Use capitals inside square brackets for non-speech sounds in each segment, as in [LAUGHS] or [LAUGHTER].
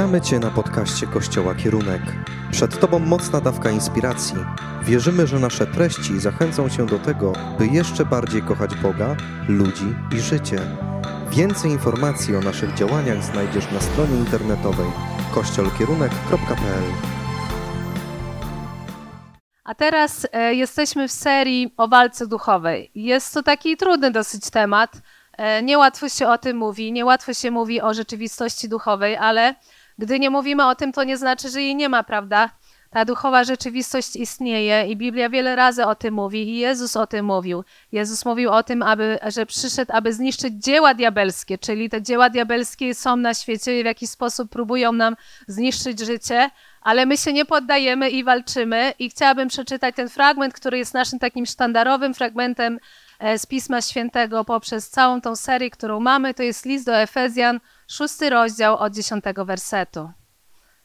Witamy Cię na podcaście Kościoła Kierunek. Przed Tobą mocna dawka inspiracji. Wierzymy, że nasze treści zachęcą Cię do tego, by jeszcze bardziej kochać Boga, ludzi i życie. Więcej informacji o naszych działaniach znajdziesz na stronie internetowej kościolkierunek.pl. A teraz e, jesteśmy w serii o walce duchowej. Jest to taki trudny dosyć temat. E, niełatwo się o tym mówi, niełatwo się mówi o rzeczywistości duchowej, ale gdy nie mówimy o tym, to nie znaczy, że jej nie ma, prawda? Ta duchowa rzeczywistość istnieje i Biblia wiele razy o tym mówi i Jezus o tym mówił. Jezus mówił o tym, aby, że przyszedł, aby zniszczyć dzieła diabelskie, czyli te dzieła diabelskie są na świecie i w jakiś sposób próbują nam zniszczyć życie, ale my się nie poddajemy i walczymy. I chciałabym przeczytać ten fragment, który jest naszym takim sztandarowym fragmentem e, z Pisma Świętego poprzez całą tą serię, którą mamy. To jest list do Efezjan, szósty rozdział od dziesiątego wersetu.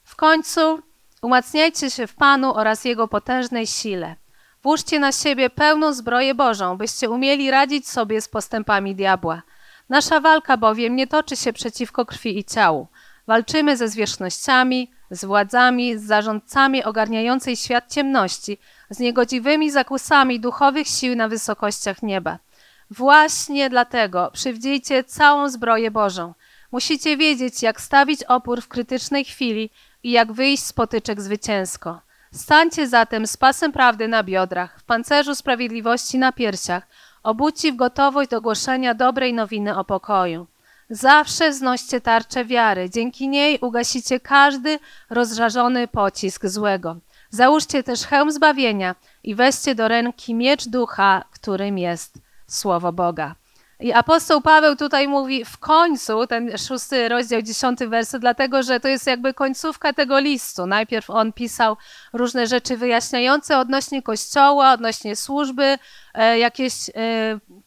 W końcu umacniajcie się w Panu oraz Jego potężnej sile. Włóżcie na siebie pełną zbroję Bożą, byście umieli radzić sobie z postępami diabła. Nasza walka bowiem nie toczy się przeciwko krwi i ciału. Walczymy ze zwierzchnościami, z władzami, z zarządcami ogarniającej świat ciemności, z niegodziwymi zakusami duchowych sił na wysokościach nieba. Właśnie dlatego przywdziejcie całą zbroję Bożą. Musicie wiedzieć, jak stawić opór w krytycznej chwili i jak wyjść z potyczek zwycięsko. Stańcie zatem z pasem prawdy na biodrach, w pancerzu sprawiedliwości na piersiach, obuci w gotowość do głoszenia dobrej nowiny o pokoju. Zawsze znoście tarczę wiary, dzięki niej ugasicie każdy rozżarzony pocisk złego. Załóżcie też hełm zbawienia i weźcie do ręki miecz ducha, którym jest Słowo Boga. I apostoł Paweł tutaj mówi w końcu, ten szósty rozdział, dziesiąty werset, dlatego że to jest jakby końcówka tego listu. Najpierw on pisał różne rzeczy wyjaśniające odnośnie kościoła, odnośnie służby, e, jakieś e,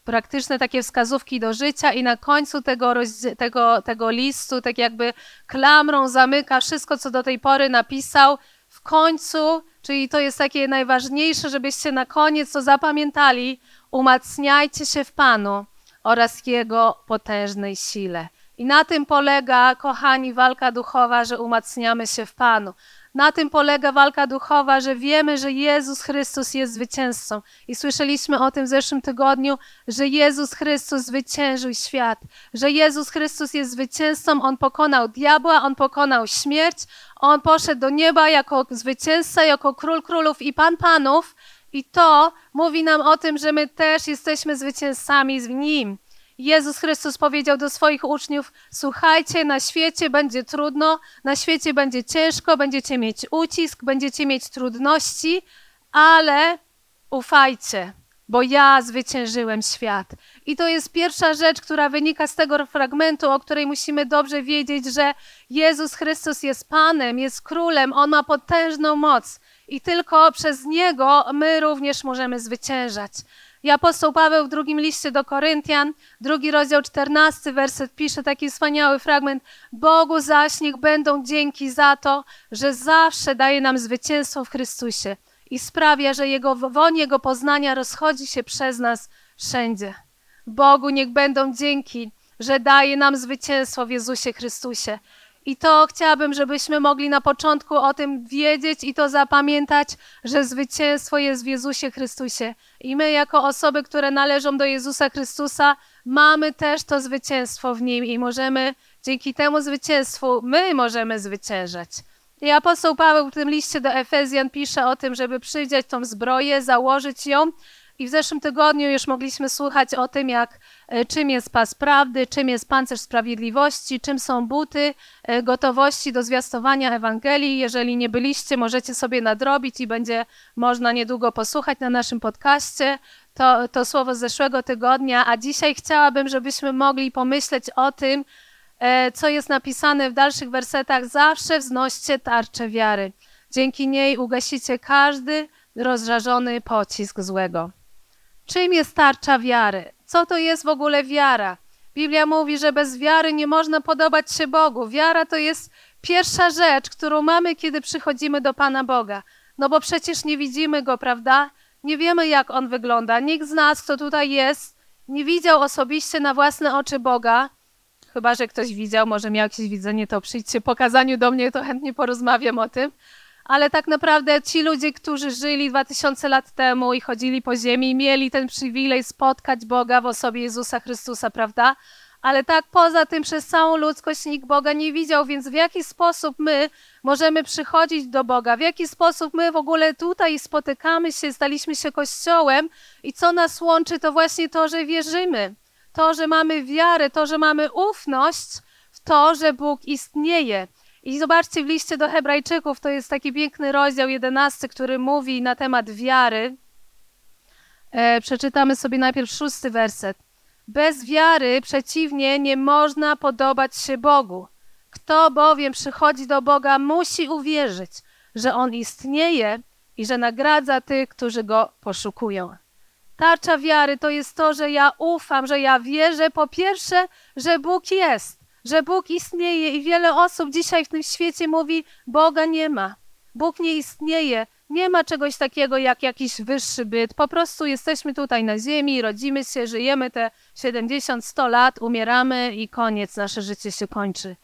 praktyczne takie wskazówki do życia i na końcu tego, tego, tego listu tak jakby klamrą zamyka wszystko, co do tej pory napisał. W końcu, czyli to jest takie najważniejsze, żebyście na koniec to zapamiętali, umacniajcie się w Panu oraz Jego potężnej sile. I na tym polega, kochani, walka duchowa, że umacniamy się w Panu. Na tym polega walka duchowa, że wiemy, że Jezus Chrystus jest zwycięzcą. I słyszeliśmy o tym w zeszłym tygodniu, że Jezus Chrystus zwyciężył świat, że Jezus Chrystus jest zwycięzcą. On pokonał diabła, on pokonał śmierć, on poszedł do nieba jako zwycięzca, jako król królów i pan panów. I to mówi nam o tym, że my też jesteśmy zwycięzcami w Nim. Jezus Chrystus powiedział do swoich uczniów: Słuchajcie, na świecie będzie trudno, na świecie będzie ciężko, będziecie mieć ucisk, będziecie mieć trudności, ale ufajcie, bo ja zwyciężyłem świat. I to jest pierwsza rzecz, która wynika z tego fragmentu, o której musimy dobrze wiedzieć, że Jezus Chrystus jest Panem, jest Królem, On ma potężną moc i tylko przez Niego my również możemy zwyciężać. I apostoł Paweł w drugim liście do Koryntian, drugi rozdział, czternasty werset, pisze taki wspaniały fragment. Bogu zaś niech będą dzięki za to, że zawsze daje nam zwycięstwo w Chrystusie i sprawia, że Jego woń Jego poznania rozchodzi się przez nas wszędzie. Bogu niech będą dzięki, że daje nam zwycięstwo w Jezusie Chrystusie. I to chciałabym, żebyśmy mogli na początku o tym wiedzieć i to zapamiętać, że zwycięstwo jest w Jezusie Chrystusie. I my, jako osoby, które należą do Jezusa Chrystusa, mamy też to zwycięstwo w Nim i możemy dzięki temu zwycięstwu, my możemy zwyciężać. I apostoł Paweł w tym liście do Efezjan pisze o tym, żeby przyjrzeć tą zbroję, założyć ją i w zeszłym tygodniu już mogliśmy słuchać o tym, jak, e, czym jest pas prawdy, czym jest pancerz sprawiedliwości, czym są buty e, gotowości do zwiastowania Ewangelii. Jeżeli nie byliście, możecie sobie nadrobić i będzie można niedługo posłuchać na naszym podcaście to, to słowo z zeszłego tygodnia. A dzisiaj chciałabym, żebyśmy mogli pomyśleć o tym, e, co jest napisane w dalszych wersetach. Zawsze wznoście tarczę wiary. Dzięki niej ugasicie każdy rozżarzony pocisk złego. Czym jest tarcza wiary? Co to jest w ogóle wiara? Biblia mówi, że bez wiary nie można podobać się Bogu. Wiara to jest pierwsza rzecz, którą mamy, kiedy przychodzimy do Pana Boga. No bo przecież nie widzimy Go, prawda? Nie wiemy, jak On wygląda. Nikt z nas, kto tutaj jest, nie widział osobiście na własne oczy Boga. Chyba, że ktoś widział, może miał jakieś widzenie, to przyjdźcie po kazaniu do mnie, to chętnie porozmawiam o tym. Ale tak naprawdę ci ludzie, którzy żyli 2000 lat temu i chodzili po ziemi, mieli ten przywilej spotkać Boga w osobie Jezusa Chrystusa, prawda? Ale tak poza tym przez całą ludzkość nikt Boga nie widział, więc w jaki sposób my możemy przychodzić do Boga? W jaki sposób my w ogóle tutaj spotykamy się, staliśmy się Kościołem i co nas łączy, to właśnie to, że wierzymy. To, że mamy wiarę, to, że mamy ufność w to, że Bóg istnieje. I zobaczcie w liście do Hebrajczyków, to jest taki piękny rozdział 11, który mówi na temat wiary. E, przeczytamy sobie najpierw szósty werset. Bez wiary przeciwnie nie można podobać się Bogu. Kto bowiem przychodzi do Boga, musi uwierzyć, że On istnieje i że nagradza tych, którzy Go poszukują. Tarcza wiary to jest to, że ja ufam, że ja wierzę po pierwsze, że Bóg jest, że Bóg istnieje i wiele osób dzisiaj w tym świecie mówi, Boga nie ma. Bóg nie istnieje, nie ma czegoś takiego jak jakiś wyższy byt. Po prostu jesteśmy tutaj na ziemi, rodzimy się, żyjemy te 70-100 lat, umieramy i koniec, nasze życie się kończy.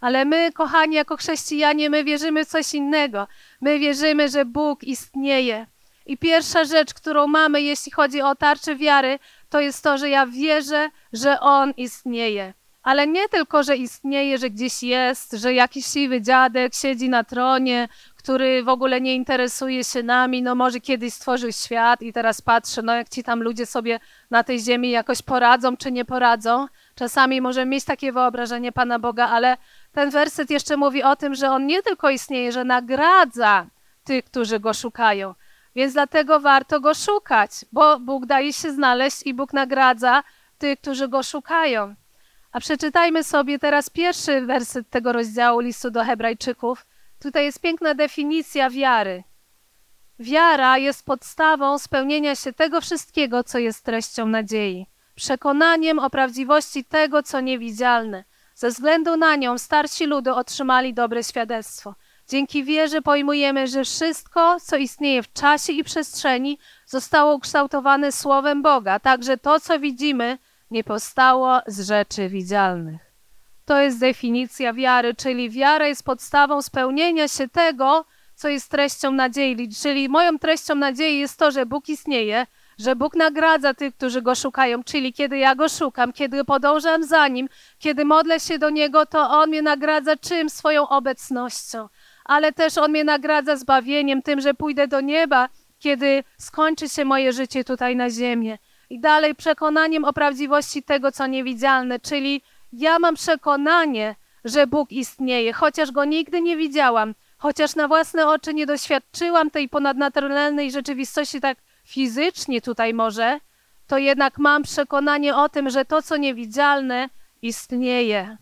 Ale my, kochani, jako chrześcijanie, my wierzymy w coś innego. My wierzymy, że Bóg istnieje. I pierwsza rzecz, którą mamy, jeśli chodzi o tarczę wiary, to jest to, że ja wierzę, że On istnieje. Ale nie tylko, że istnieje, że gdzieś jest, że jakiś siwy dziadek siedzi na tronie, który w ogóle nie interesuje się nami, no może kiedyś stworzył świat i teraz patrzę, no jak ci tam ludzie sobie na tej ziemi jakoś poradzą czy nie poradzą. Czasami możemy mieć takie wyobrażenie Pana Boga, ale ten werset jeszcze mówi o tym, że On nie tylko istnieje, że nagradza tych, którzy Go szukają. Więc dlatego warto Go szukać, bo Bóg daje się znaleźć i Bóg nagradza tych, którzy Go szukają. A przeczytajmy sobie teraz pierwszy werset tego rozdziału listu do Hebrajczyków. Tutaj jest piękna definicja wiary. Wiara jest podstawą spełnienia się tego wszystkiego, co jest treścią nadziei, przekonaniem o prawdziwości tego, co niewidzialne. Ze względu na nią starsi ludy otrzymali dobre świadectwo. Dzięki wierze pojmujemy, że wszystko, co istnieje w czasie i przestrzeni, zostało ukształtowane słowem Boga, także to, co widzimy, nie powstało z rzeczy widzialnych. To jest definicja wiary, czyli wiara jest podstawą spełnienia się tego, co jest treścią nadziei. Czyli moją treścią nadziei jest to, że Bóg istnieje, że Bóg nagradza tych, którzy Go szukają, czyli kiedy ja Go szukam, kiedy podążam za Nim, kiedy modlę się do Niego, to On mnie nagradza czym? Swoją obecnością. Ale też On mnie nagradza zbawieniem, tym, że pójdę do nieba, kiedy skończy się moje życie tutaj na ziemię. I dalej przekonaniem o prawdziwości tego, co niewidzialne, czyli ja mam przekonanie, że Bóg istnieje, chociaż Go nigdy nie widziałam, chociaż na własne oczy nie doświadczyłam tej ponadnaturalnej rzeczywistości tak fizycznie tutaj może, to jednak mam przekonanie o tym, że to, co niewidzialne, istnieje.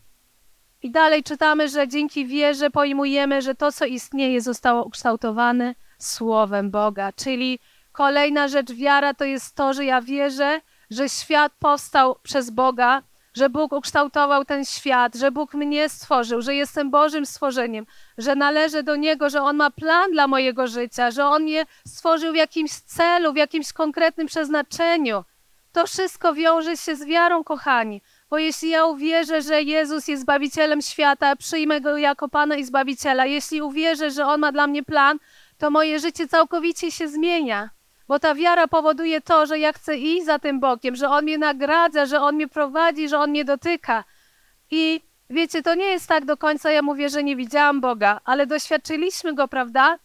I dalej czytamy, że dzięki wierze pojmujemy, że to, co istnieje, zostało ukształtowane Słowem Boga. Czyli kolejna rzecz, wiara to jest to, że ja wierzę, że świat powstał przez Boga, że Bóg ukształtował ten świat, że Bóg mnie stworzył, że jestem Bożym stworzeniem, że należę do Niego, że On ma plan dla mojego życia, że On mnie stworzył w jakimś celu, w jakimś konkretnym przeznaczeniu. To wszystko wiąże się z wiarą, kochani. Bo jeśli ja uwierzę, że Jezus jest Zbawicielem świata, przyjmę Go jako Pana i Zbawiciela, jeśli uwierzę, że On ma dla mnie plan, to moje życie całkowicie się zmienia. Bo ta wiara powoduje to, że ja chcę iść za tym Bogiem, że On mnie nagradza, że On mnie prowadzi, że On mnie dotyka. I wiecie, to nie jest tak do końca, ja mówię, że nie widziałam Boga, ale doświadczyliśmy Go, prawda?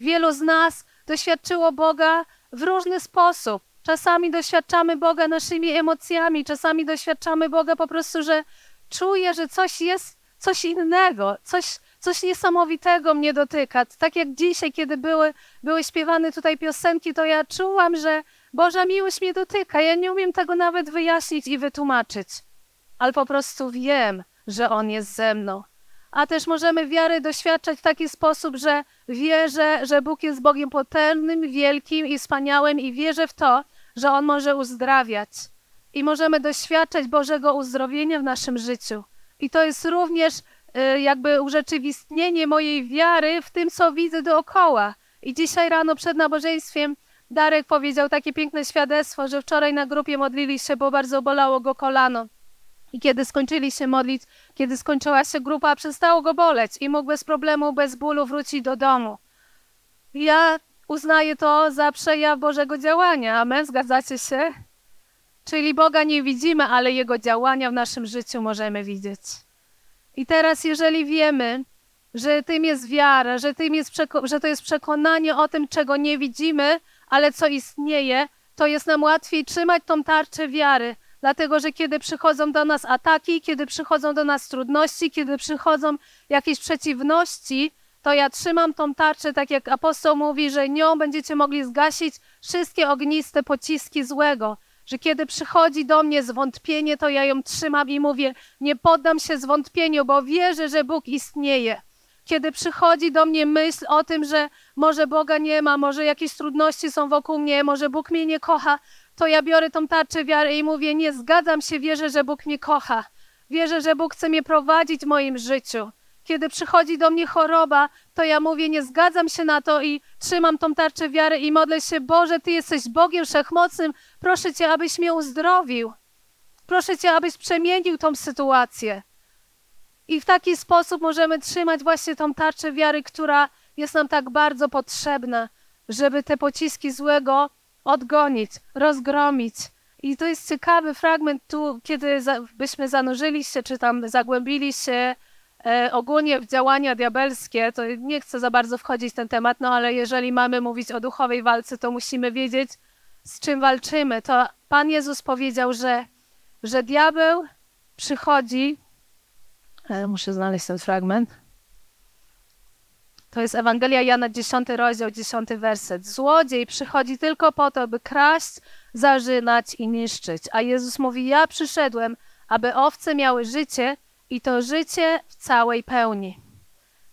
Wielu z nas doświadczyło Boga w różny sposób. Czasami doświadczamy Boga naszymi emocjami, czasami doświadczamy Boga po prostu, że czuję, że coś jest, coś innego, coś, coś niesamowitego mnie dotyka. Tak jak dzisiaj, kiedy były, były śpiewane tutaj piosenki, to ja czułam, że Boża miłość mnie dotyka. Ja nie umiem tego nawet wyjaśnić i wytłumaczyć, ale po prostu wiem, że On jest ze mną. A też możemy wiary doświadczać w taki sposób, że wierzę, że Bóg jest Bogiem potężnym, wielkim i wspaniałym i wierzę w to, że On może uzdrawiać. I możemy doświadczać Bożego uzdrowienia w naszym życiu. I to jest również jakby urzeczywistnienie mojej wiary w tym, co widzę dookoła. I dzisiaj rano przed nabożeństwem Darek powiedział takie piękne świadectwo, że wczoraj na grupie modlili się, bo bardzo bolało go kolano. I kiedy skończyli się modlić, kiedy skończyła się grupa, przestało go boleć i mógł bez problemu, bez bólu wrócić do domu. Ja uznaję to za przejaw Bożego działania. Amen, zgadzacie się? Czyli Boga nie widzimy, ale Jego działania w naszym życiu możemy widzieć. I teraz, jeżeli wiemy, że tym jest wiara, że, tym jest że to jest przekonanie o tym, czego nie widzimy, ale co istnieje, to jest nam łatwiej trzymać tą tarczę wiary, dlatego że kiedy przychodzą do nas ataki, kiedy przychodzą do nas trudności, kiedy przychodzą jakieś przeciwności, to ja trzymam tą tarczę, tak jak apostoł mówi, że nią będziecie mogli zgasić wszystkie ogniste pociski złego. Że kiedy przychodzi do mnie zwątpienie, to ja ją trzymam i mówię: Nie poddam się zwątpieniu, bo wierzę, że Bóg istnieje. Kiedy przychodzi do mnie myśl o tym, że może Boga nie ma, może jakieś trudności są wokół mnie, może Bóg mnie nie kocha, to ja biorę tą tarczę wiary i mówię: Nie zgadzam się, wierzę, że Bóg mnie kocha. Wierzę, że Bóg chce mnie prowadzić w moim życiu. Kiedy przychodzi do mnie choroba, to ja mówię, nie zgadzam się na to i trzymam tą tarczę wiary i modlę się, Boże, Ty jesteś Bogiem Wszechmocnym, proszę Cię, abyś mnie uzdrowił. Proszę Cię, abyś przemienił tą sytuację. I w taki sposób możemy trzymać właśnie tą tarczę wiary, która jest nam tak bardzo potrzebna, żeby te pociski złego odgonić, rozgromić. I to jest ciekawy fragment tu, kiedy byśmy zanurzyli się, czy tam zagłębili się ogólnie w działania diabelskie, to nie chcę za bardzo wchodzić w ten temat, no ale jeżeli mamy mówić o duchowej walce, to musimy wiedzieć, z czym walczymy. To Pan Jezus powiedział, że, że diabeł przychodzi, e, muszę znaleźć ten fragment, to jest Ewangelia Jana, 10 rozdział, 10 werset. Złodziej przychodzi tylko po to, by kraść, zarzynać i niszczyć. A Jezus mówi, ja przyszedłem, aby owce miały życie i to życie w całej pełni.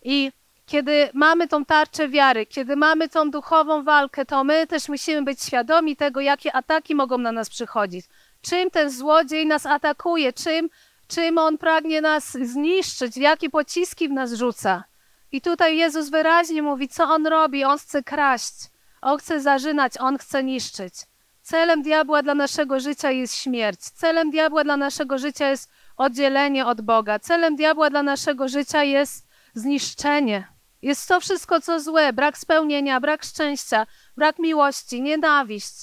I kiedy mamy tą tarczę wiary, kiedy mamy tą duchową walkę, to my też musimy być świadomi tego, jakie ataki mogą na nas przychodzić. Czym ten złodziej nas atakuje, czym, czym on pragnie nas zniszczyć, jakie pociski w nas rzuca. I tutaj Jezus wyraźnie mówi, co on robi. On chce kraść, on chce zarzynać, on chce niszczyć. Celem diabła dla naszego życia jest śmierć. Celem diabła dla naszego życia jest oddzielenie od Boga. Celem diabła dla naszego życia jest zniszczenie. Jest to wszystko, co złe: brak spełnienia, brak szczęścia, brak miłości, nienawiść.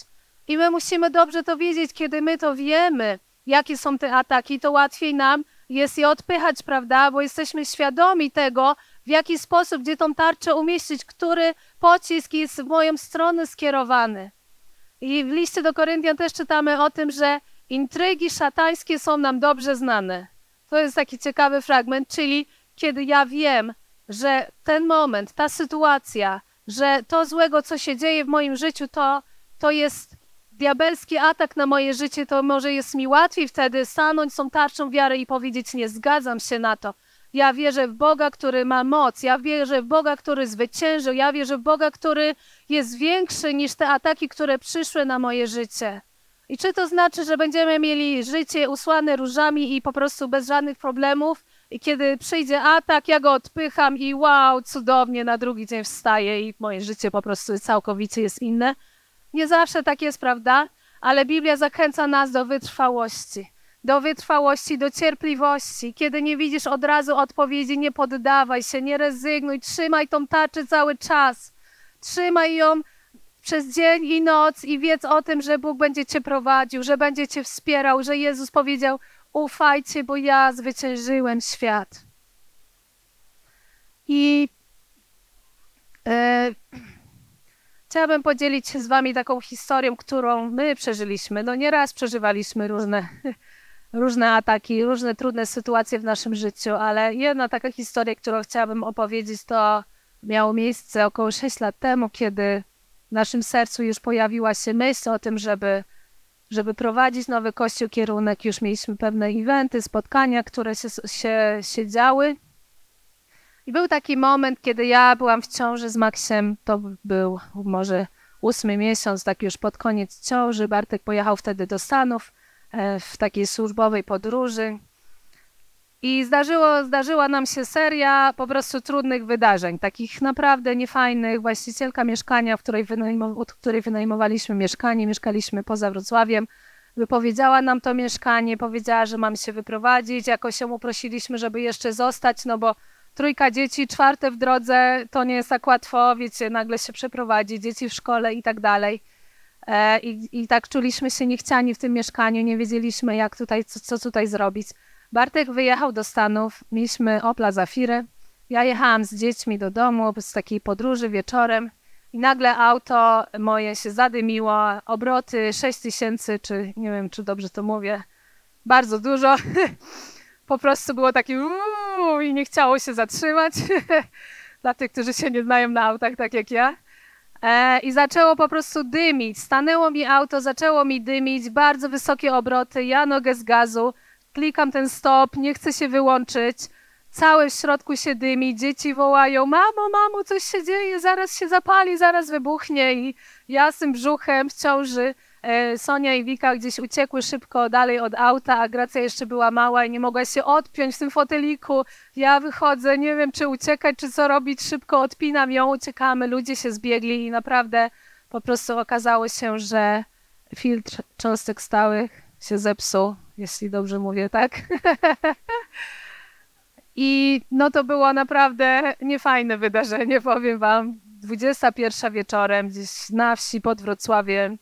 I my musimy dobrze to wiedzieć, kiedy my to wiemy, jakie są te ataki, to łatwiej nam jest je odpychać, prawda? Bo jesteśmy świadomi tego, w jaki sposób, gdzie tą tarczę umieścić, który pocisk jest w moją stronę skierowany. I w liście do Koryntian też czytamy o tym, że intrygi szatańskie są nam dobrze znane. To jest taki ciekawy fragment, czyli kiedy ja wiem, że ten moment, ta sytuacja, że to złego, co się dzieje w moim życiu, to, to jest diabelski atak na moje życie, to może jest mi łatwiej wtedy stanąć tą tarczą wiary i powiedzieć: Nie zgadzam się na to. Ja wierzę w Boga, który ma moc. Ja wierzę w Boga, który zwyciężył. Ja wierzę w Boga, który jest większy niż te ataki, które przyszły na moje życie. I czy to znaczy, że będziemy mieli życie usłane różami i po prostu bez żadnych problemów? I kiedy przyjdzie atak, ja go odpycham i wow, cudownie, na drugi dzień wstaję i moje życie po prostu całkowicie jest inne. Nie zawsze tak jest, prawda? Ale Biblia zachęca nas do wytrwałości do wytrwałości, do cierpliwości. Kiedy nie widzisz od razu odpowiedzi, nie poddawaj się, nie rezygnuj, trzymaj tą tarczę cały czas. Trzymaj ją przez dzień i noc i wiedz o tym, że Bóg będzie cię prowadził, że będzie cię wspierał, że Jezus powiedział: Ufajcie, bo ja zwyciężyłem świat. I e, chciałabym podzielić się z Wami taką historią, którą my przeżyliśmy. No nieraz przeżywaliśmy różne różne ataki, różne trudne sytuacje w naszym życiu, ale jedna taka historia, którą chciałabym opowiedzieć, to miało miejsce około 6 lat temu, kiedy w naszym sercu już pojawiła się myśl o tym, żeby, żeby prowadzić nowy kościół kierunek. Już mieliśmy pewne eventy, spotkania, które się, się, się działy. I był taki moment, kiedy ja byłam w ciąży z Maksiem, to był może ósmy miesiąc, tak już pod koniec ciąży. Bartek pojechał wtedy do Stanów w takiej służbowej podróży. I zdarzyło, zdarzyła nam się seria po prostu trudnych wydarzeń, takich naprawdę niefajnych. Właścicielka mieszkania, w której, wynajmow- której wynajmowaliśmy mieszkanie, mieszkaliśmy poza Wrocławiem, wypowiedziała nam to mieszkanie, powiedziała, że mam się wyprowadzić. Jakoś ją uprosiliśmy, żeby jeszcze zostać, no bo trójka dzieci, czwarte w drodze, to nie jest tak łatwo, wiecie, nagle się przeprowadzi, dzieci w szkole i tak dalej. E, I, I tak czuliśmy się niechciani w tym mieszkaniu, nie wiedzieliśmy, jak tutaj, co, co tutaj zrobić. Bartek wyjechał do Stanów, mieliśmy Opla Zafirę. Ja jechałam z dziećmi do domu z takiej podróży wieczorem i nagle auto moje się zadymiło, obroty 6 tysięcy, czy nie wiem, czy dobrze to mówię, bardzo dużo. [LAUGHS] po prostu było takie uuu, i nie chciało się zatrzymać. [LAUGHS] Dla tych, którzy się nie znają na autach, tak jak ja. E, I zaczęło po prostu dymić. Stanęło mi auto, zaczęło mi dymić, bardzo wysokie obroty, ja nogę z gazu, klikam ten stop, nie chcę się wyłączyć. Całe w środku się dymi, dzieci wołają, mamo, mamo, coś się dzieje, zaraz się zapali, zaraz wybuchnie. I ja z tym brzuchem w ciąży Sonia i Wika gdzieś uciekły szybko dalej od auta, a Gracja jeszcze była mała i nie mogła się odpiąć w tym foteliku. Ja wychodzę, nie wiem czy uciekać, czy co robić, szybko odpinam ją, uciekamy, ludzie się zbiegli i naprawdę po prostu okazało się, że filtr cząstek stałych się zepsuł, jeśli dobrze mówię, tak? [LAUGHS] I no to było naprawdę niefajne wydarzenie, powiem wam. 21 wieczorem, gdzieś na wsi pod Wrocławiem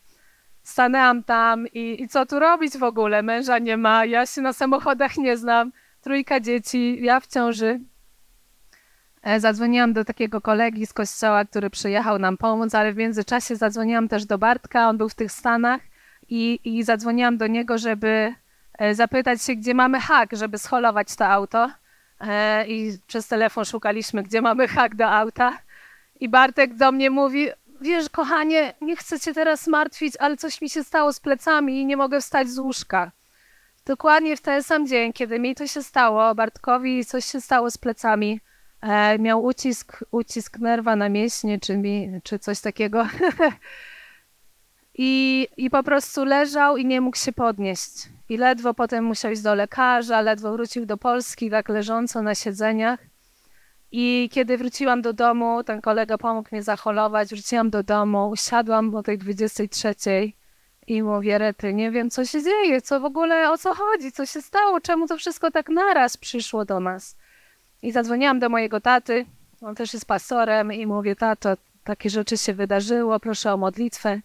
stanęłam tam i, i co tu robić w ogóle? Męża nie ma, ja się na samochodach nie znam, trójka dzieci, ja w ciąży. E, zadzwoniłam do takiego kolegi z kościoła, który przyjechał nam pomóc, ale w międzyczasie zadzwoniłam też do Bartka, on był w tych Stanach i, i zadzwoniłam do niego, żeby e, zapytać się, gdzie mamy hak, żeby scholować to auto. E, I przez telefon szukaliśmy, gdzie mamy hak do auta. I Bartek do mnie mówi, wiesz, kochanie, nie chcę cię teraz martwić, ale coś mi się stało z plecami i nie mogę wstać z łóżka. Dokładnie w ten sam dzień, kiedy mi to się stało, Bartkowi coś się stało z plecami. E, miał ucisk, ucisk nerwa na mięśnie, czy, mi, czy coś takiego. [LAUGHS] I, I po prostu leżał i nie mógł się podnieść. I ledwo potem musiał iść do lekarza, ledwo wrócił do Polski, tak leżąco na siedzeniach. I kiedy wróciłam do domu, ten kolega pomógł mnie zaholować, wróciłam do domu, usiadłam o tej 23 i mówię, Rety, nie wiem, co się dzieje, co w ogóle, o co chodzi, co się stało, czemu to wszystko tak naraz przyszło do nas. I zadzwoniłam do mojego taty, on też jest pastorem i mówię, tato, takie rzeczy się wydarzyło, proszę o modlitwę.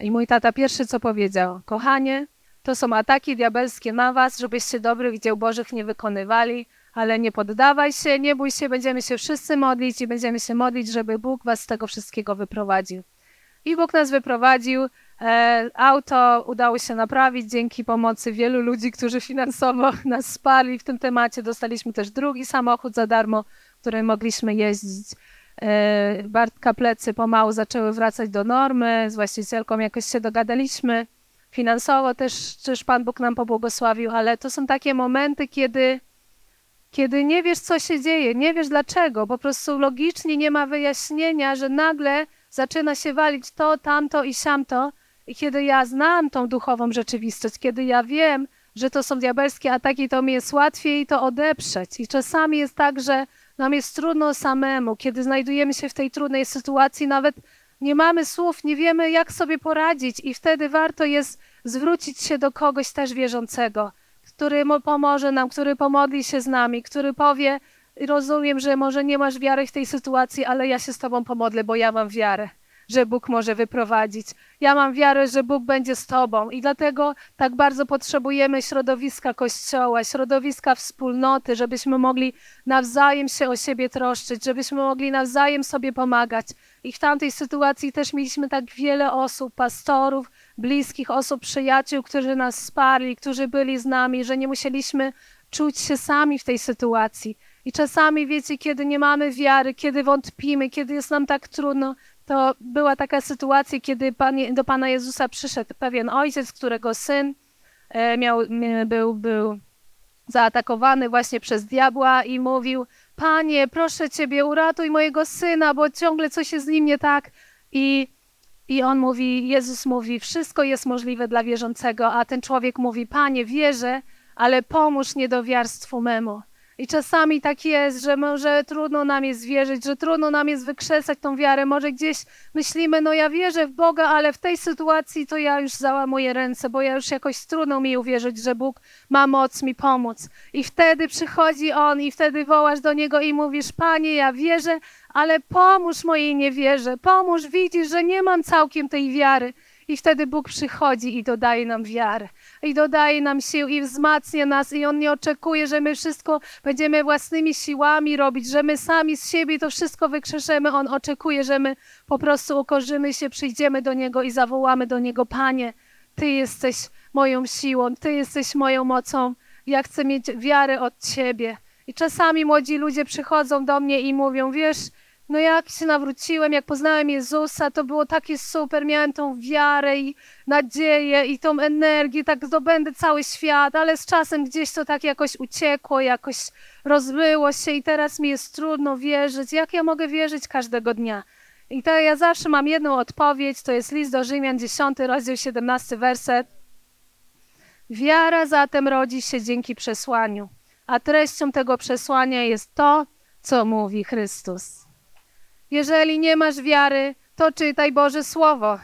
I mój tata pierwszy co powiedział, kochanie, to są ataki diabelskie na was, żebyście dobrych dzieł Bożych nie wykonywali, ale nie poddawaj się, nie bój się, będziemy się wszyscy modlić i będziemy się modlić, żeby Bóg was z tego wszystkiego wyprowadził. I Bóg nas wyprowadził. E, auto udało się naprawić dzięki pomocy wielu ludzi, którzy finansowo [LAUGHS] nas wsparli w tym temacie. Dostaliśmy też drugi samochód za darmo, którym mogliśmy jeździć. E, Bartka plecy pomału zaczęły wracać do normy, z właścicielką jakoś się dogadaliśmy. Finansowo też, też Pan Bóg nam pobłogosławił, ale to są takie momenty, kiedy kiedy nie wiesz, co się dzieje, nie wiesz dlaczego, po prostu logicznie nie ma wyjaśnienia, że nagle zaczyna się walić to, tamto i siamto. I kiedy ja znam tą duchową rzeczywistość, kiedy ja wiem, że to są diabelskie ataki, to mi jest łatwiej to odeprzeć. I czasami jest tak, że nam jest trudno samemu, kiedy znajdujemy się w tej trudnej sytuacji, nawet nie mamy słów, nie wiemy, jak sobie poradzić, i wtedy warto jest zwrócić się do kogoś też wierzącego który pomoże nam, który pomodli się z nami, który powie, rozumiem, że może nie masz wiary w tej sytuacji, ale ja się z Tobą pomodlę, bo ja mam wiarę, że Bóg może wyprowadzić. Ja mam wiarę, że Bóg będzie z Tobą i dlatego tak bardzo potrzebujemy środowiska Kościoła, środowiska wspólnoty, żebyśmy mogli nawzajem się o siebie troszczyć, żebyśmy mogli nawzajem sobie pomagać. I w tamtej sytuacji też mieliśmy tak wiele osób, pastorów, bliskich osób, przyjaciół, którzy nas wsparli, którzy byli z nami, że nie musieliśmy czuć się sami w tej sytuacji. I czasami, wiecie, kiedy nie mamy wiary, kiedy wątpimy, kiedy jest nam tak trudno, to była taka sytuacja, kiedy Pan, do Pana Jezusa przyszedł pewien ojciec, którego syn e, miał, był, był zaatakowany właśnie przez diabła i mówił: Panie, proszę Ciebie, uratuj mojego syna, bo ciągle coś jest z nim nie tak. I i on mówi, Jezus mówi, wszystko jest możliwe dla wierzącego, a ten człowiek mówi, Panie, wierzę, ale pomóż niedowiarstwu memu. I czasami tak jest, że może trudno nam jest wierzyć, że trudno nam jest wykrzesać tą wiarę. Może gdzieś myślimy, no ja wierzę w Boga, ale w tej sytuacji to ja już załamuję ręce, bo ja już jakoś trudno mi uwierzyć, że Bóg ma moc mi pomóc. I wtedy przychodzi On i wtedy wołasz do Niego i mówisz, Panie, ja wierzę, ale pomóż mojej niewierze, pomóż, widzisz, że nie mam całkiem tej wiary. I wtedy Bóg przychodzi i dodaje nam wiarę, i dodaje nam sił, i wzmacnia nas, i On nie oczekuje, że my wszystko będziemy własnymi siłami robić, że my sami z siebie to wszystko wykrzeszemy. On oczekuje, że my po prostu ukorzymy się, przyjdziemy do Niego i zawołamy do Niego: Panie, Ty jesteś moją siłą, Ty jesteś moją mocą. Ja chcę mieć wiarę od Ciebie. I czasami młodzi ludzie przychodzą do mnie i mówią: Wiesz, no jak się nawróciłem, jak poznałem Jezusa, to było takie super, miałem tą wiarę i nadzieję i tą energię, tak zdobędę cały świat, ale z czasem gdzieś to tak jakoś uciekło, jakoś rozbyło się i teraz mi jest trudno wierzyć. Jak ja mogę wierzyć każdego dnia? I to ja zawsze mam jedną odpowiedź, to jest list do Rzymian, 10 rozdział, 17 werset. Wiara zatem rodzi się dzięki przesłaniu, a treścią tego przesłania jest to, co mówi Chrystus. Jeżeli nie masz wiary, to czytaj Boże Słowo.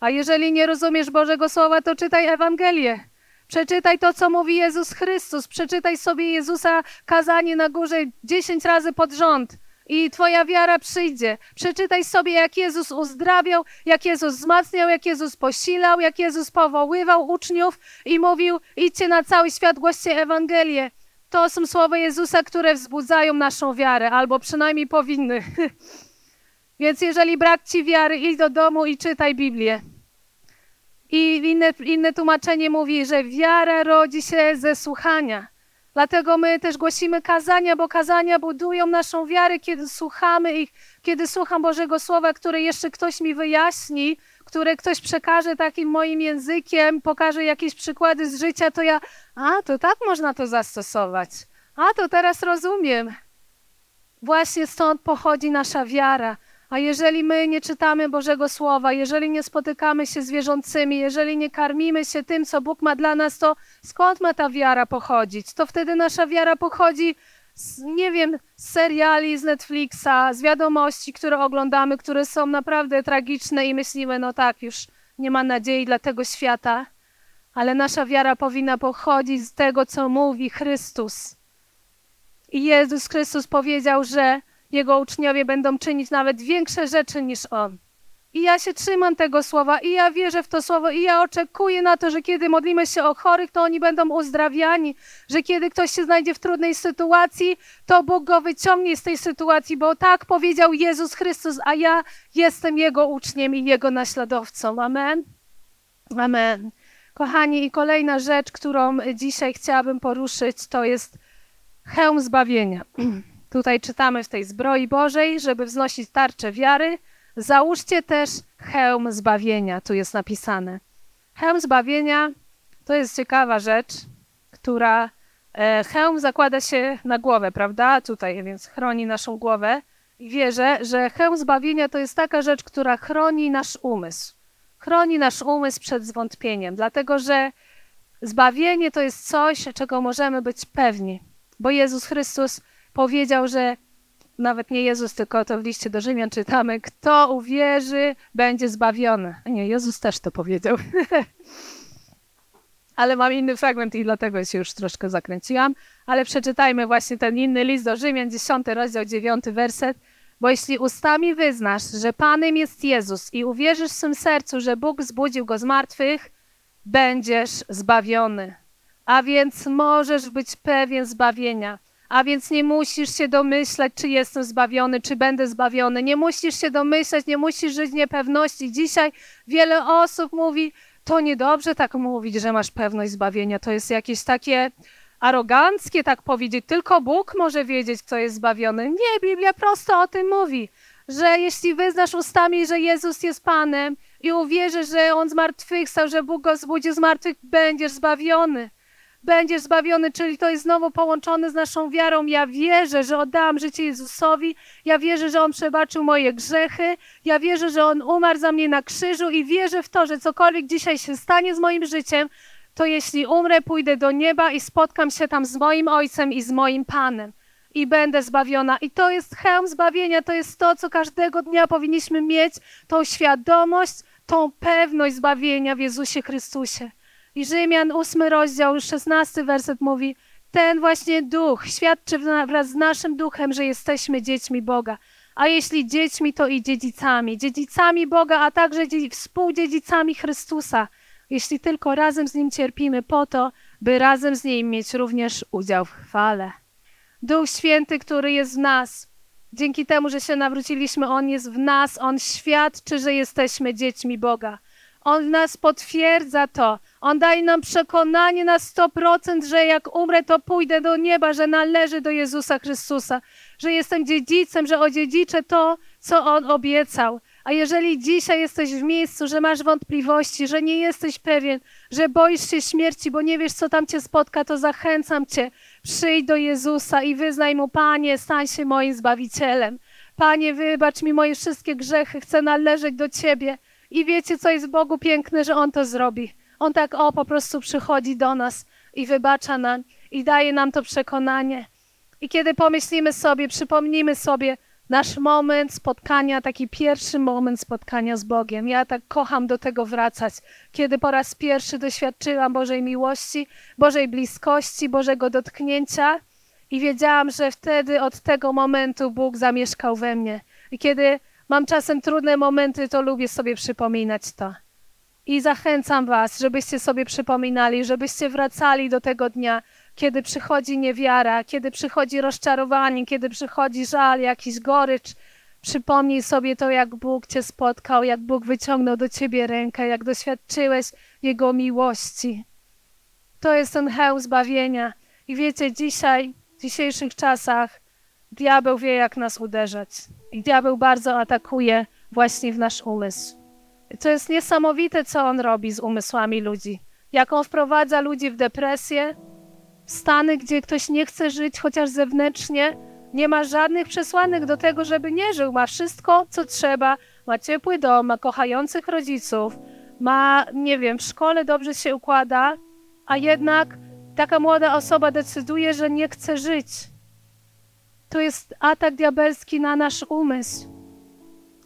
A jeżeli nie rozumiesz Bożego Słowa, to czytaj Ewangelię. Przeczytaj to, co mówi Jezus Chrystus. Przeczytaj sobie Jezusa kazanie na górze dziesięć razy pod rząd i Twoja wiara przyjdzie. Przeczytaj sobie, jak Jezus uzdrawiał, jak Jezus wzmacniał, jak Jezus posilał, jak Jezus powoływał uczniów i mówił: idźcie na cały świat, głoście Ewangelię. To są słowa Jezusa, które wzbudzają naszą wiarę, albo przynajmniej powinny. [LAUGHS] Więc jeżeli brak ci wiary, idź do domu i czytaj Biblię. I inne, inne tłumaczenie mówi, że wiara rodzi się ze słuchania. Dlatego my też głosimy kazania, bo kazania budują naszą wiarę, kiedy słuchamy ich, kiedy słucham Bożego Słowa, które jeszcze ktoś mi wyjaśni, które ktoś przekaże takim moim językiem, pokaże jakieś przykłady z życia, to ja, a to tak można to zastosować. A to teraz rozumiem. Właśnie stąd pochodzi nasza wiara. A jeżeli my nie czytamy Bożego Słowa, jeżeli nie spotykamy się z wierzącymi, jeżeli nie karmimy się tym, co Bóg ma dla nas, to skąd ma ta wiara pochodzić? To wtedy nasza wiara pochodzi z, nie wiem, z seriali z Netflixa, z wiadomości, które oglądamy, które są naprawdę tragiczne i myślimy, no tak, już nie ma nadziei dla tego świata. Ale nasza wiara powinna pochodzić z tego, co mówi Chrystus. I Jezus Chrystus powiedział, że jego uczniowie będą czynić nawet większe rzeczy niż on. I ja się trzymam tego słowa, i ja wierzę w to słowo, i ja oczekuję na to, że kiedy modlimy się o chorych, to oni będą uzdrawiani, że kiedy ktoś się znajdzie w trudnej sytuacji, to Bóg go wyciągnie z tej sytuacji, bo tak powiedział Jezus Chrystus, a ja jestem Jego uczniem i Jego naśladowcą. Amen. Amen. Kochani, i kolejna rzecz, którą dzisiaj chciałabym poruszyć, to jest hełm zbawienia. [CLEARS THROAT] Tutaj czytamy w tej zbroi Bożej, żeby wznosić tarczę wiary, załóżcie też hełm zbawienia, tu jest napisane. Hełm zbawienia to jest ciekawa rzecz, która e, hełm zakłada się na głowę, prawda? Tutaj, więc chroni naszą głowę. I wierzę, że hełm zbawienia to jest taka rzecz, która chroni nasz umysł. Chroni nasz umysł przed zwątpieniem, dlatego że zbawienie to jest coś, czego możemy być pewni, bo Jezus Chrystus powiedział, że nawet nie Jezus, tylko to w liście do Rzymian czytamy, kto uwierzy, będzie zbawiony. Nie, Jezus też to powiedział. [LAUGHS] ale mam inny fragment i dlatego się już troszkę zakręciłam. Ale przeczytajmy właśnie ten inny list do Rzymian, 10 rozdział, 9 werset. Bo jeśli ustami wyznasz, że Panem jest Jezus i uwierzysz w swym sercu, że Bóg zbudził go z martwych, będziesz zbawiony. A więc możesz być pewien zbawienia. A więc nie musisz się domyślać, czy jestem zbawiony, czy będę zbawiony. Nie musisz się domyślać, nie musisz żyć niepewności. Dzisiaj wiele osób mówi, to niedobrze tak mówić, że masz pewność zbawienia. To jest jakieś takie aroganckie tak powiedzieć. Tylko Bóg może wiedzieć, kto jest zbawiony. Nie, Biblia prosto o tym mówi, że jeśli wyznasz ustami, że Jezus jest Panem i uwierzysz, że On zmartwychwstał, że Bóg go zbudził z martwych, będziesz zbawiony będziesz zbawiony, czyli to jest znowu połączone z naszą wiarą. Ja wierzę, że oddałam życie Jezusowi, ja wierzę, że On przebaczył moje grzechy, ja wierzę, że On umarł za mnie na krzyżu i wierzę w to, że cokolwiek dzisiaj się stanie z moim życiem, to jeśli umrę, pójdę do nieba i spotkam się tam z moim Ojcem i z moim Panem i będę zbawiona. I to jest hełm zbawienia, to jest to, co każdego dnia powinniśmy mieć, tą świadomość, tą pewność zbawienia w Jezusie Chrystusie. I Rzymian, ósmy rozdział, szesnasty werset mówi, ten właśnie duch świadczy wraz z naszym duchem, że jesteśmy dziećmi Boga. A jeśli dziećmi, to i dziedzicami. Dziedzicami Boga, a także współdziedzicami Chrystusa. Jeśli tylko razem z Nim cierpimy po to, by razem z Nim mieć również udział w chwale. Duch Święty, który jest w nas, dzięki temu, że się nawróciliśmy, On jest w nas, On świadczy, że jesteśmy dziećmi Boga. On nas potwierdza to. On daje nam przekonanie na 100%, że jak umrę, to pójdę do nieba, że należy do Jezusa Chrystusa, że jestem dziedzicem, że odziedziczę to, co On obiecał. A jeżeli dzisiaj jesteś w miejscu, że masz wątpliwości, że nie jesteś pewien, że boisz się śmierci, bo nie wiesz, co tam cię spotka, to zachęcam cię. Przyjdź do Jezusa i wyznaj mu, Panie, stań się moim zbawicielem. Panie, wybacz mi moje wszystkie grzechy, chcę należeć do Ciebie. I wiecie, co jest w Bogu piękne, że On to zrobi. On tak o po prostu przychodzi do nas i wybacza nam i daje nam to przekonanie. I kiedy pomyślimy sobie, przypomnimy sobie nasz moment spotkania, taki pierwszy moment spotkania z Bogiem. Ja tak kocham do tego wracać, kiedy po raz pierwszy doświadczyłam Bożej miłości, Bożej bliskości, Bożego dotknięcia i wiedziałam, że wtedy od tego momentu Bóg zamieszkał we mnie. I kiedy mam czasem trudne momenty, to lubię sobie przypominać to. I zachęcam Was, żebyście sobie przypominali, żebyście wracali do tego dnia, kiedy przychodzi niewiara, kiedy przychodzi rozczarowanie, kiedy przychodzi żal, jakiś gorycz. Przypomnij sobie to, jak Bóg Cię spotkał, jak Bóg wyciągnął do Ciebie rękę, jak doświadczyłeś Jego miłości. To jest ten hełm zbawienia. I wiecie, dzisiaj, w dzisiejszych czasach, diabeł wie, jak nas uderzać. I diabeł bardzo atakuje właśnie w nasz umysł. To jest niesamowite, co on robi z umysłami ludzi. Jak on wprowadza ludzi w depresję, w stany, gdzie ktoś nie chce żyć, chociaż zewnętrznie, nie ma żadnych przesłanek do tego, żeby nie żył. Ma wszystko, co trzeba. Ma ciepły dom, ma kochających rodziców, ma, nie wiem, w szkole dobrze się układa, a jednak taka młoda osoba decyduje, że nie chce żyć. To jest atak diabelski na nasz umysł.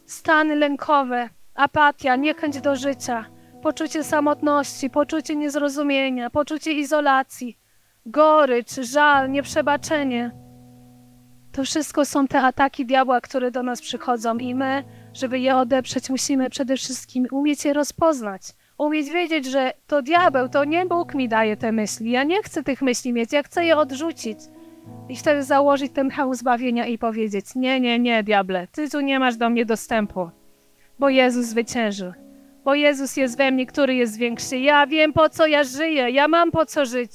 Stany lękowe, apatia, niechęć do życia, poczucie samotności, poczucie niezrozumienia, poczucie izolacji, gorycz, żal, nieprzebaczenie. To wszystko są te ataki diabła, które do nas przychodzą i my, żeby je odeprzeć, musimy przede wszystkim umieć je rozpoznać. Umieć wiedzieć, że to diabeł, to nie Bóg mi daje te myśli. Ja nie chcę tych myśli mieć, ja chcę je odrzucić. I wtedy założyć ten hełm zbawienia i powiedzieć: Nie, nie, nie, diable, ty tu nie masz do mnie dostępu, bo Jezus zwyciężył. Bo Jezus jest we mnie, który jest większy. Ja wiem, po co ja żyję, ja mam po co żyć.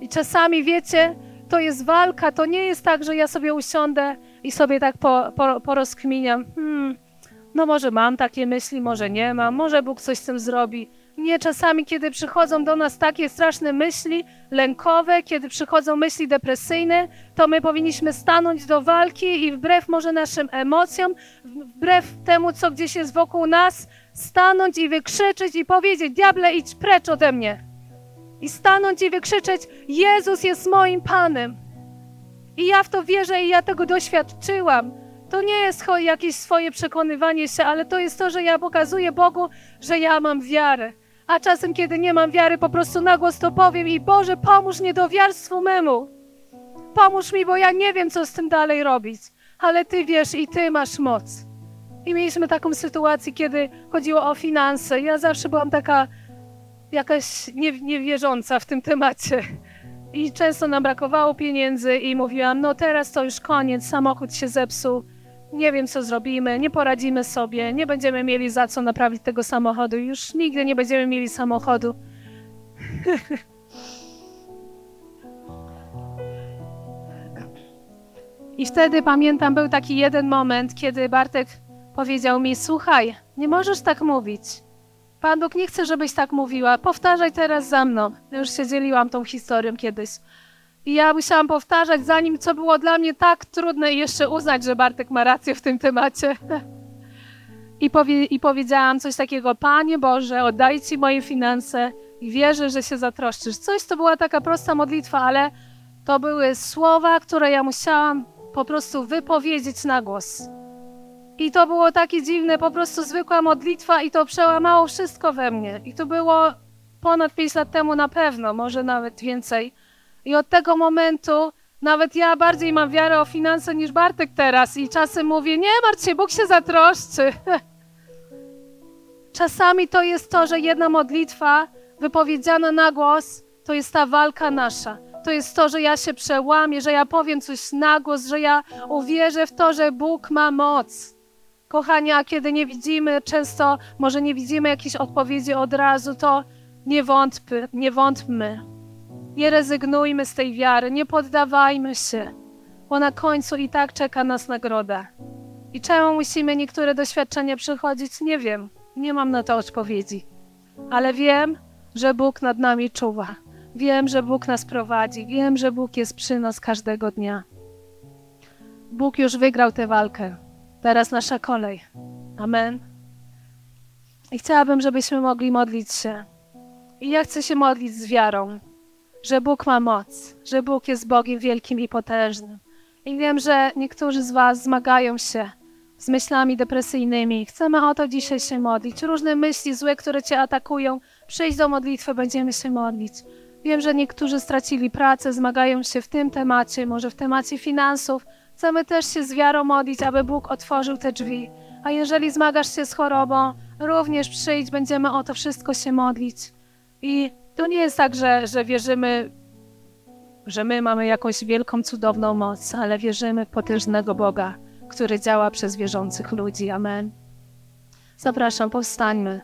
I czasami, wiecie, to jest walka, to nie jest tak, że ja sobie usiądę i sobie tak po, po, porozkminiam. Hmm, no może mam takie myśli, może nie mam, może Bóg coś z tym zrobi. Nie, czasami, kiedy przychodzą do nas takie straszne myśli lękowe, kiedy przychodzą myśli depresyjne, to my powinniśmy stanąć do walki i wbrew może naszym emocjom, wbrew temu, co gdzieś jest wokół nas, stanąć i wykrzyczeć i powiedzieć: Diable, idź precz ode mnie. I stanąć i wykrzyczeć: Jezus jest moim Panem. I ja w to wierzę i ja tego doświadczyłam. To nie jest jakieś swoje przekonywanie się, ale to jest to, że ja pokazuję Bogu, że ja mam wiarę. A czasem, kiedy nie mam wiary, po prostu na głos to powiem i Boże, pomóż mi do wiarstwu memu. Pomóż mi, bo ja nie wiem, co z tym dalej robić. Ale Ty wiesz i Ty masz moc. I mieliśmy taką sytuację, kiedy chodziło o finanse. Ja zawsze byłam taka jakaś nie, niewierząca w tym temacie. I często nam brakowało pieniędzy i mówiłam, no teraz to już koniec, samochód się zepsuł, nie wiem co zrobimy, nie poradzimy sobie, nie będziemy mieli za co naprawić tego samochodu, już nigdy nie będziemy mieli samochodu. I wtedy pamiętam, był taki jeden moment, kiedy Bartek powiedział mi: Słuchaj, nie możesz tak mówić. Pan Bóg nie chce, żebyś tak mówiła. Powtarzaj teraz za mną. Ja już się dzieliłam tą historią kiedyś. I ja musiałam powtarzać zanim co było dla mnie tak trudne i jeszcze uznać, że Bartek ma rację w tym temacie. I, powie, I powiedziałam coś takiego, Panie Boże, oddaj Ci moje finanse, i wierzę, że się zatroszczysz. Coś to była taka prosta modlitwa, ale to były słowa, które ja musiałam po prostu wypowiedzieć na głos. I to było takie dziwne, po prostu zwykła modlitwa i to przełamało wszystko we mnie. I to było ponad 5 lat temu na pewno, może nawet więcej. I od tego momentu nawet ja bardziej mam wiarę o finanse niż Bartek teraz i czasem mówię, nie martw się, Bóg się zatroszczy. [LAUGHS] Czasami to jest to, że jedna modlitwa wypowiedziana na głos, to jest ta walka nasza. To jest to, że ja się przełamię, że ja powiem coś na głos, że ja uwierzę w to, że Bóg ma moc. Kochani, a kiedy nie widzimy, często może nie widzimy jakiejś odpowiedzi od razu, to nie wątpmy, nie wątpmy. Nie rezygnujmy z tej wiary, nie poddawajmy się, bo na końcu i tak czeka nas nagroda. I czemu musimy niektóre doświadczenia przechodzić, nie wiem. Nie mam na to odpowiedzi. Ale wiem, że Bóg nad nami czuwa. Wiem, że Bóg nas prowadzi. Wiem, że Bóg jest przy nas każdego dnia. Bóg już wygrał tę walkę. Teraz nasza kolej. Amen. I chciałabym, żebyśmy mogli modlić się. I ja chcę się modlić z wiarą, że Bóg ma moc, że Bóg jest Bogiem wielkim i potężnym. I wiem, że niektórzy z Was zmagają się z myślami depresyjnymi. Chcemy o to dzisiaj się modlić. Różne myśli złe, które Cię atakują, przyjdź do modlitwy, będziemy się modlić. Wiem, że niektórzy stracili pracę, zmagają się w tym temacie, może w temacie finansów. Chcemy też się z wiarą modlić, aby Bóg otworzył te drzwi. A jeżeli zmagasz się z chorobą, również przyjdź, będziemy o to wszystko się modlić. I to nie jest tak, że, że wierzymy, że my mamy jakąś wielką, cudowną moc, ale wierzymy w potężnego Boga, który działa przez wierzących ludzi. Amen. Zapraszam, powstańmy.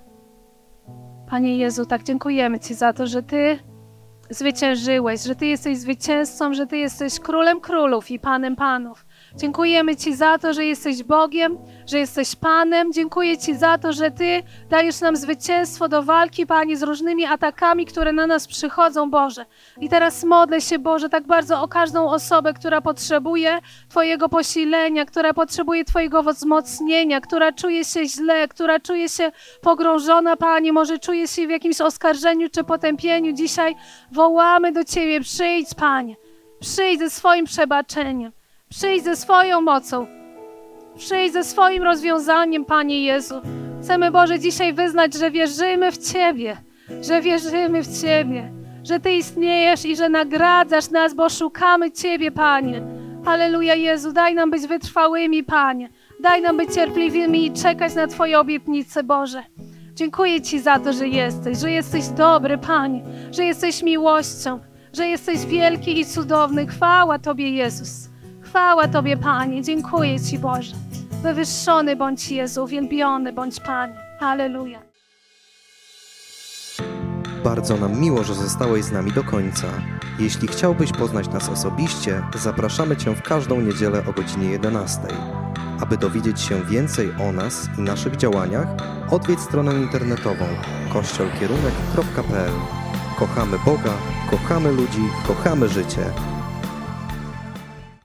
Panie Jezu, tak dziękujemy Ci za to, że Ty zwyciężyłeś, że Ty jesteś zwycięzcą, że Ty jesteś królem królów i panem panów. Dziękujemy Ci za to, że jesteś Bogiem, że jesteś Panem. Dziękuję Ci za to, że Ty dajesz nam zwycięstwo do walki, Panie, z różnymi atakami, które na nas przychodzą, Boże. I teraz modlę się, Boże, tak bardzo o każdą osobę, która potrzebuje Twojego posilenia, która potrzebuje Twojego wzmocnienia, która czuje się źle, która czuje się pogrążona, Panie, może czuje się w jakimś oskarżeniu czy potępieniu. Dzisiaj wołamy do Ciebie, przyjdź, Panie, przyjdź ze swoim przebaczeniem. Przyjdź ze swoją mocą. Przyjdź ze swoim rozwiązaniem, Panie Jezu. Chcemy, Boże, dzisiaj wyznać, że wierzymy w Ciebie, że wierzymy w Ciebie, że Ty istniejesz i że nagradzasz nas, bo szukamy Ciebie, Panie. Halleluja, Jezu, daj nam być wytrwałymi, Panie. Daj nam być cierpliwymi i czekać na Twoje obietnice, Boże. Dziękuję Ci za to, że jesteś, że jesteś dobry, Panie, że jesteś miłością, że jesteś wielki i cudowny. Chwała Tobie, Jezus. Chwała Tobie, Panie. Dziękuję Ci, Boże. Wywyższony bądź Jezu, uwielbiony bądź Panie. Halleluja. Bardzo nam miło, że zostałeś z nami do końca. Jeśli chciałbyś poznać nas osobiście, zapraszamy Cię w każdą niedzielę o godzinie 11. Aby dowiedzieć się więcej o nas i naszych działaniach, odwiedź stronę internetową kościolkierunek.pl. Kochamy Boga, kochamy ludzi, kochamy życie.